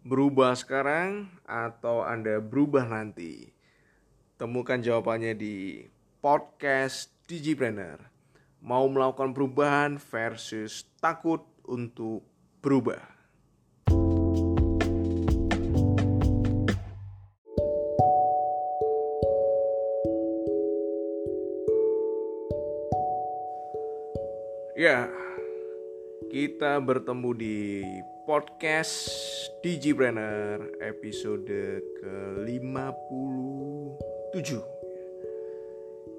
Berubah sekarang atau Anda berubah nanti? Temukan jawabannya di podcast Digipreneur. Mau melakukan perubahan versus takut untuk berubah. Ya, kita bertemu di podcast Digipreneur episode ke-57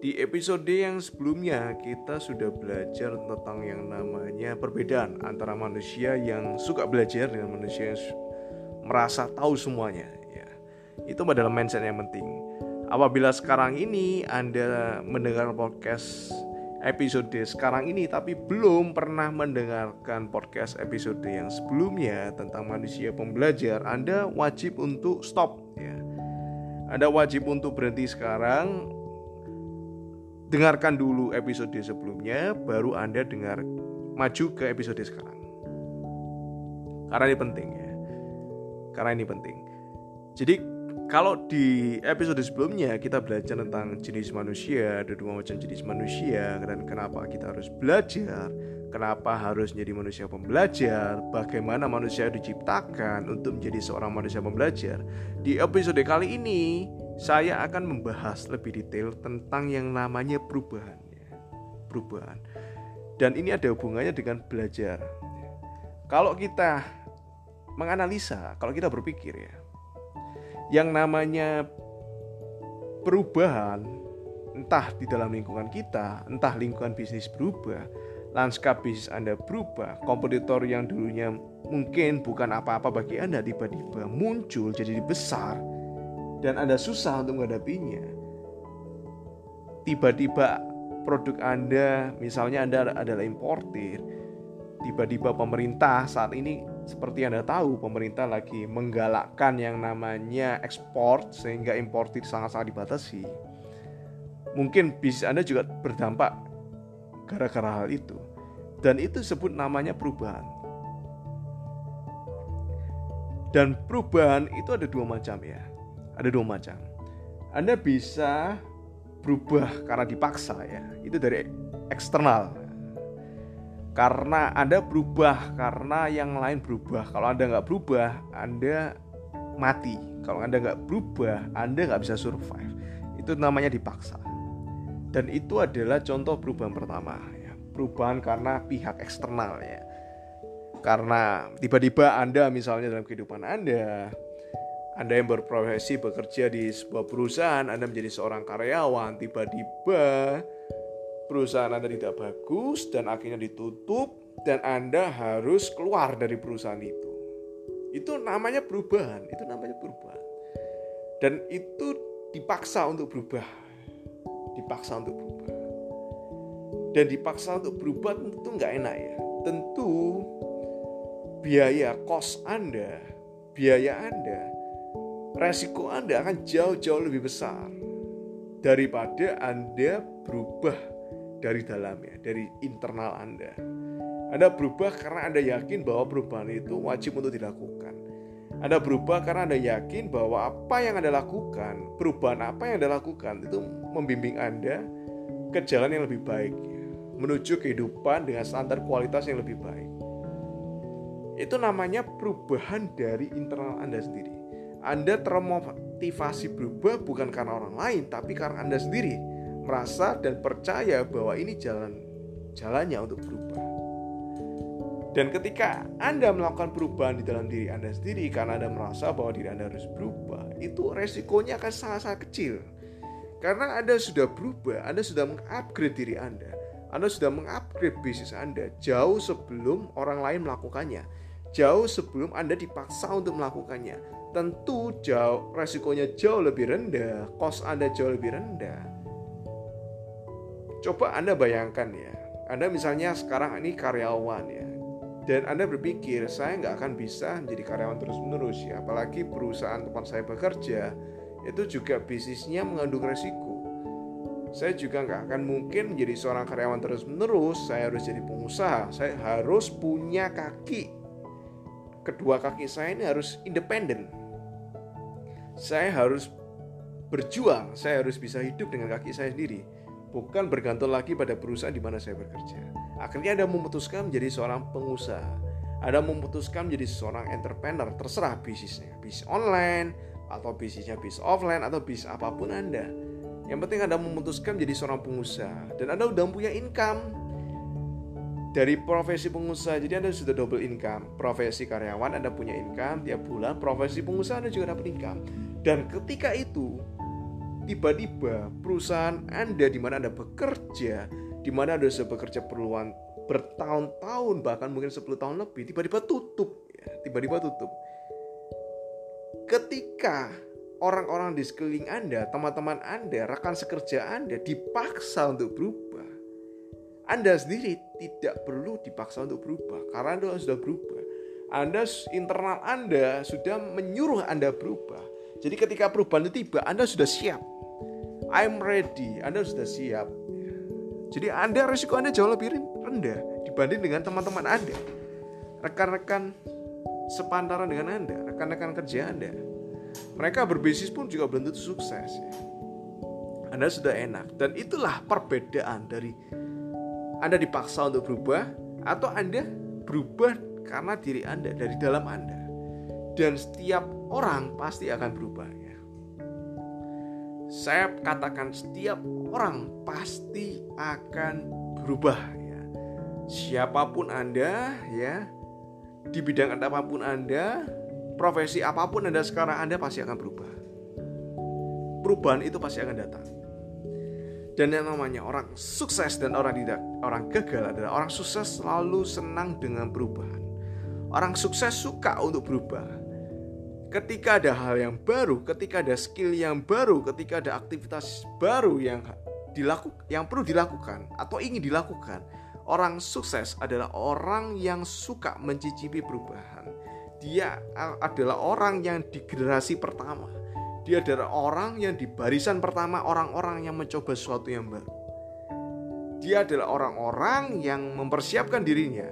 Di episode yang sebelumnya kita sudah belajar tentang yang namanya perbedaan antara manusia yang suka belajar dengan manusia yang merasa tahu semuanya ya. Itu adalah mindset yang penting Apabila sekarang ini Anda mendengar podcast episode sekarang ini tapi belum pernah mendengarkan podcast episode yang sebelumnya tentang manusia pembelajar, Anda wajib untuk stop ya. Anda wajib untuk berhenti sekarang. Dengarkan dulu episode sebelumnya baru Anda dengar maju ke episode sekarang. Karena ini penting ya. Karena ini penting. Jadi kalau di episode sebelumnya kita belajar tentang jenis manusia, ada dua macam jenis manusia dan kenapa kita harus belajar, kenapa harus menjadi manusia pembelajar, bagaimana manusia diciptakan untuk menjadi seorang manusia pembelajar. Di episode kali ini saya akan membahas lebih detail tentang yang namanya perubahan. Perubahan. Dan ini ada hubungannya dengan belajar. Kalau kita menganalisa, kalau kita berpikir ya, yang namanya perubahan entah di dalam lingkungan kita, entah lingkungan bisnis berubah, lanskap bisnis Anda berubah, kompetitor yang dulunya mungkin bukan apa-apa bagi Anda tiba-tiba muncul jadi besar dan Anda susah untuk menghadapinya. Tiba-tiba produk Anda, misalnya Anda adalah importir, tiba-tiba pemerintah saat ini seperti Anda tahu, pemerintah lagi menggalakkan yang namanya ekspor sehingga importir sangat-sangat dibatasi. Mungkin bisnis Anda juga berdampak gara-gara hal itu. Dan itu sebut namanya perubahan. Dan perubahan itu ada dua macam ya. Ada dua macam. Anda bisa berubah karena dipaksa ya. Itu dari eksternal karena Anda berubah karena yang lain berubah. Kalau Anda nggak berubah, Anda mati. Kalau Anda nggak berubah, Anda nggak bisa survive. Itu namanya dipaksa. Dan itu adalah contoh perubahan pertama. Ya. Perubahan karena pihak eksternal ya. Karena tiba-tiba Anda misalnya dalam kehidupan Anda, Anda yang berprofesi bekerja di sebuah perusahaan, Anda menjadi seorang karyawan, tiba-tiba perusahaan Anda tidak bagus dan akhirnya ditutup dan Anda harus keluar dari perusahaan itu. Itu namanya perubahan, itu namanya perubahan. Dan itu dipaksa untuk berubah. Dipaksa untuk berubah. Dan dipaksa untuk berubah tentu nggak enak ya. Tentu biaya kos Anda, biaya Anda, resiko Anda akan jauh-jauh lebih besar daripada Anda berubah dari dalamnya, dari internal Anda. Anda berubah karena Anda yakin bahwa perubahan itu wajib untuk dilakukan. Anda berubah karena Anda yakin bahwa apa yang Anda lakukan, perubahan apa yang Anda lakukan itu membimbing Anda ke jalan yang lebih baik, menuju kehidupan dengan standar kualitas yang lebih baik. Itu namanya perubahan dari internal Anda sendiri. Anda termotivasi berubah bukan karena orang lain, tapi karena Anda sendiri merasa dan percaya bahwa ini jalan jalannya untuk berubah. Dan ketika Anda melakukan perubahan di dalam diri Anda sendiri karena Anda merasa bahwa diri Anda harus berubah, itu resikonya akan sangat-sangat kecil. Karena Anda sudah berubah, Anda sudah mengupgrade diri Anda. Anda sudah mengupgrade bisnis Anda jauh sebelum orang lain melakukannya. Jauh sebelum Anda dipaksa untuk melakukannya. Tentu jauh resikonya jauh lebih rendah, kos Anda jauh lebih rendah Coba Anda bayangkan ya, Anda misalnya sekarang ini karyawan ya, dan Anda berpikir saya nggak akan bisa menjadi karyawan terus-menerus ya, apalagi perusahaan tempat saya bekerja itu juga bisnisnya mengandung resiko. Saya juga nggak akan mungkin menjadi seorang karyawan terus-menerus, saya harus jadi pengusaha, saya harus punya kaki kedua kaki saya ini harus independen. Saya harus berjuang, saya harus bisa hidup dengan kaki saya sendiri, bukan bergantung lagi pada perusahaan di mana saya bekerja. Akhirnya Anda memutuskan menjadi seorang pengusaha. Anda memutuskan menjadi seorang entrepreneur, terserah bisnisnya, bisnis online atau bisnisnya bisnis offline atau bisnis apa pun Anda. Yang penting Anda memutuskan menjadi seorang pengusaha dan Anda sudah punya income dari profesi pengusaha jadi Anda sudah double income profesi karyawan Anda punya income tiap bulan profesi pengusaha Anda juga dapat income dan ketika itu tiba-tiba perusahaan Anda di mana Anda bekerja di mana Anda sudah bekerja perluan bertahun-tahun bahkan mungkin 10 tahun lebih tiba-tiba tutup ya tiba-tiba tutup ketika orang-orang di sekeliling Anda, teman-teman Anda, rekan sekerja Anda dipaksa untuk berubah, anda sendiri tidak perlu dipaksa untuk berubah karena Anda sudah berubah. Anda internal Anda sudah menyuruh Anda berubah. Jadi ketika perubahan itu tiba, Anda sudah siap. I'm ready. Anda sudah siap. Jadi Anda risiko Anda jauh lebih rendah dibanding dengan teman-teman Anda. Rekan-rekan sepantaran dengan Anda, rekan-rekan kerja Anda. Mereka berbisnis pun juga belum tentu sukses. Anda sudah enak dan itulah perbedaan dari anda dipaksa untuk berubah atau Anda berubah karena diri Anda dari dalam Anda. Dan setiap orang pasti akan berubah. Saya katakan setiap orang pasti akan berubah ya. Siapa pun Anda ya, di bidang apa pun Anda, profesi apa pun Anda sekarang Anda pasti akan berubah. Perubahan itu pasti akan datang. Dan yang namanya orang sukses dan orang tidak orang gagal adalah orang sukses selalu senang dengan perubahan. Orang sukses suka untuk berubah. Ketika ada hal yang baru, ketika ada skill yang baru, ketika ada aktivitas baru yang dilakukan yang perlu dilakukan atau ingin dilakukan, orang sukses adalah orang yang suka mencicipi perubahan. Dia adalah orang yang di generasi pertama dia adalah orang yang di barisan pertama orang-orang yang mencoba sesuatu yang baru. Dia adalah orang-orang yang mempersiapkan dirinya,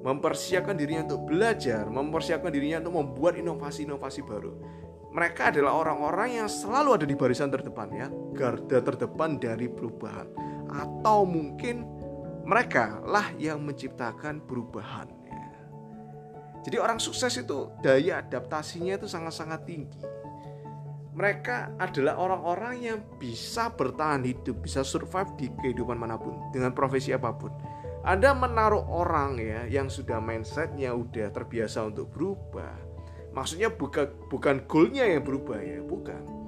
mempersiapkan dirinya untuk belajar, mempersiapkan dirinya untuk membuat inovasi-inovasi baru. Mereka adalah orang-orang yang selalu ada di barisan terdepan ya, garda terdepan dari perubahan. Atau mungkin mereka lah yang menciptakan perubahan. Ya. Jadi orang sukses itu daya adaptasinya itu sangat-sangat tinggi mereka adalah orang-orang yang bisa bertahan hidup, bisa survive di kehidupan mana pun dengan profesi apa pun. Anda menaruh orang ya yang sudah mindsetnya udah terbiasa untuk berubah. Maksudnya bukan bukan goalnya yang berubah ya, bukan.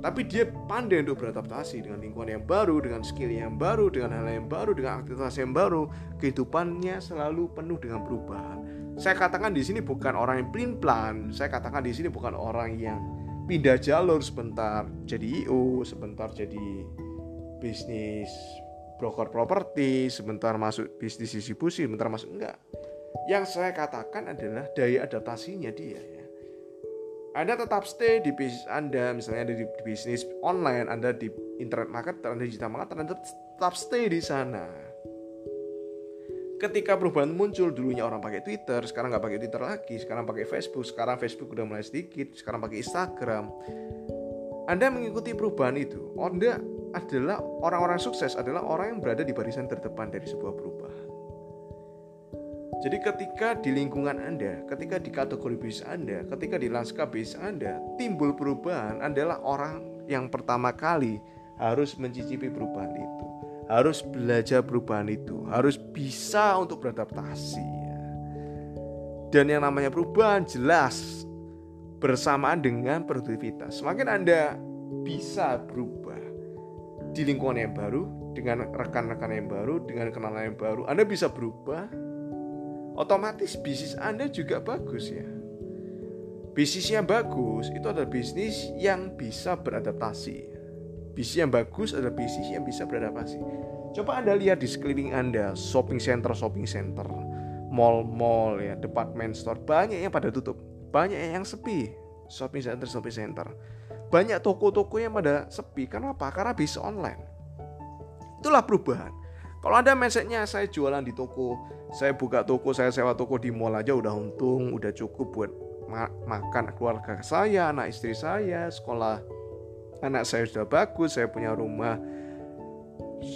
Tapi dia pandai untuk beradaptasi dengan lingkungan yang baru, dengan skill yang baru, dengan hal yang baru, dengan aktivitas yang baru. Kehidupannya selalu penuh dengan perubahan. Saya katakan di sini bukan orang yang pelin plan. Saya katakan di sini bukan orang yang pindah jalur sebentar jadi IO, sebentar jadi bisnis broker properti, sebentar masuk bisnis distribusi, sebentar masuk enggak. Yang saya katakan adalah daya adaptasinya dia ya. Anda tetap stay di bisnis Anda, misalnya ada di bisnis online, Anda di internet market, Anda di digital market, Anda tetap stay di sana ketika perubahan muncul dulunya orang pakai Twitter sekarang nggak pakai Twitter lagi sekarang pakai Facebook sekarang Facebook udah mulai sedikit sekarang pakai Instagram Anda mengikuti perubahan itu Anda adalah orang-orang sukses adalah orang yang berada di barisan terdepan dari sebuah perubahan jadi ketika di lingkungan Anda, ketika di kategori bisnis Anda, ketika di lanskap bisnis Anda, timbul perubahan adalah orang yang pertama kali harus mencicipi perubahan itu harus belajar perubahan itu, harus bisa untuk beradaptasi. Ya. Dan yang namanya perubahan jelas bersamaan dengan produktivitas. Semakin Anda bisa berubah di lingkungan yang baru, dengan rekan-rekan yang baru, dengan kenalan yang baru, Anda bisa berubah. Otomatis bisnis Anda juga bagus ya. Bisnis yang bagus itu adalah bisnis yang bisa beradaptasi. Bisnis yang bagus adalah bisnis yang bisa beradaptasi. Coba Anda lihat di sekeliling Anda, shopping center, shopping center, mall-mall ya, department store, banyak yang pada tutup, banyak yang sepi. Shopping center, shopping center. Banyak toko-toko yang pada sepi. Karena apa? Karena bisa online. Itulah perubahan. Kalau Anda mindsetnya saya jualan di toko, saya buka toko, saya sewa toko di mall aja udah untung, udah cukup buat ma makan keluarga saya, anak istri saya, sekolah anak saya sudah bagus, saya punya rumah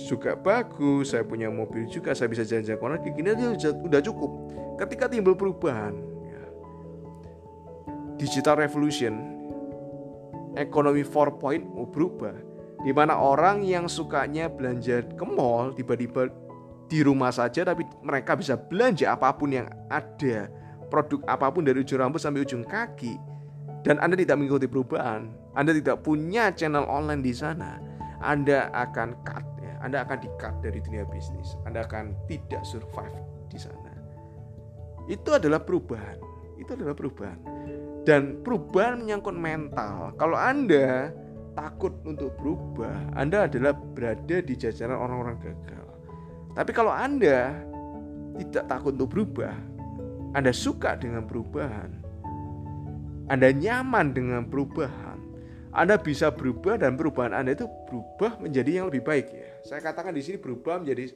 juga bagus, saya punya mobil juga, saya bisa jalan-jalan ke mana, gini aja udah cukup. Ketika timbul perubahan, ya, digital revolution, ekonomi 4.0 berubah, di mana orang yang sukanya belanja ke mall tiba-tiba di rumah saja tapi mereka bisa belanja apa pun yang ada. Produk apa pun dari ujung rambut sampai ujung kaki. Dan Anda tidak mengikuti perubahan. Anda tidak punya channel online di sana. Anda akan cut ya. Anda akan di-cut dari dunia bisnis. Anda akan tidak survive di sana. Itu adalah perubahan. Itu adalah perubahan dan perubahan menyangkut mental kalau Anda takut untuk berubah, Anda adalah berada di jajaran orang-orang gagal. Tapi kalau Anda tidak takut untuk berubah, Anda suka dengan perubahan, Anda nyaman dengan perubahan, Anda bisa berubah dan perubahan Anda itu berubah menjadi yang lebih baik ya. Saya katakan di sini berubah menjadi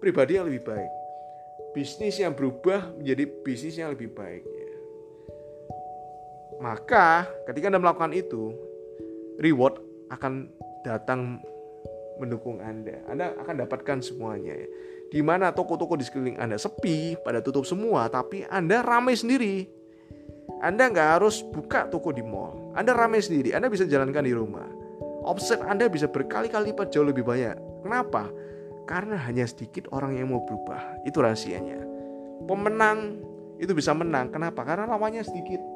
pribadi yang lebih baik. Bisnis yang berubah menjadi bisnis yang lebih baik ya. Maka ketika Anda melakukan itu, reward akan datang mendukung Anda. Anda akan dapatkan semuanya ya. Di mana toko-toko di sekeliling Anda sepi, pada tutup semua, tapi Anda ramai sendiri. Anda nggak harus buka toko di mall. Anda ramai sendiri, Anda bisa jalankan di rumah. Offset Anda bisa berkali-kali lipat jauh lebih banyak. Kenapa? Karena hanya sedikit orang yang mau berubah. Itu rahasianya. Pemenang itu bisa menang. Kenapa? Karena lawannya sedikit.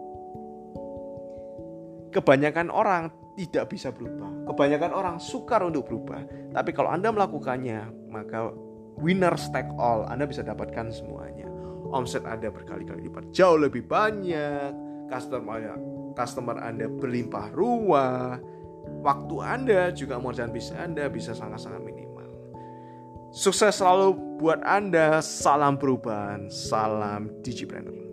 Kebanyakan orang tidak bisa berubah. Kebanyakan orang sukar untuk berubah. Tapi kalau Anda melakukannya, maka winner take all, Anda bisa dapatkan semuanya. Omset Anda berkali-kali lipat, jauh lebih banyak. Customer customer Anda berlimpah ruah. Waktu Anda juga mengerjakan bisnis Anda bisa sangat-sangat minimal. Sukses selalu buat Anda. Salam perubahan, salam Digipreneur.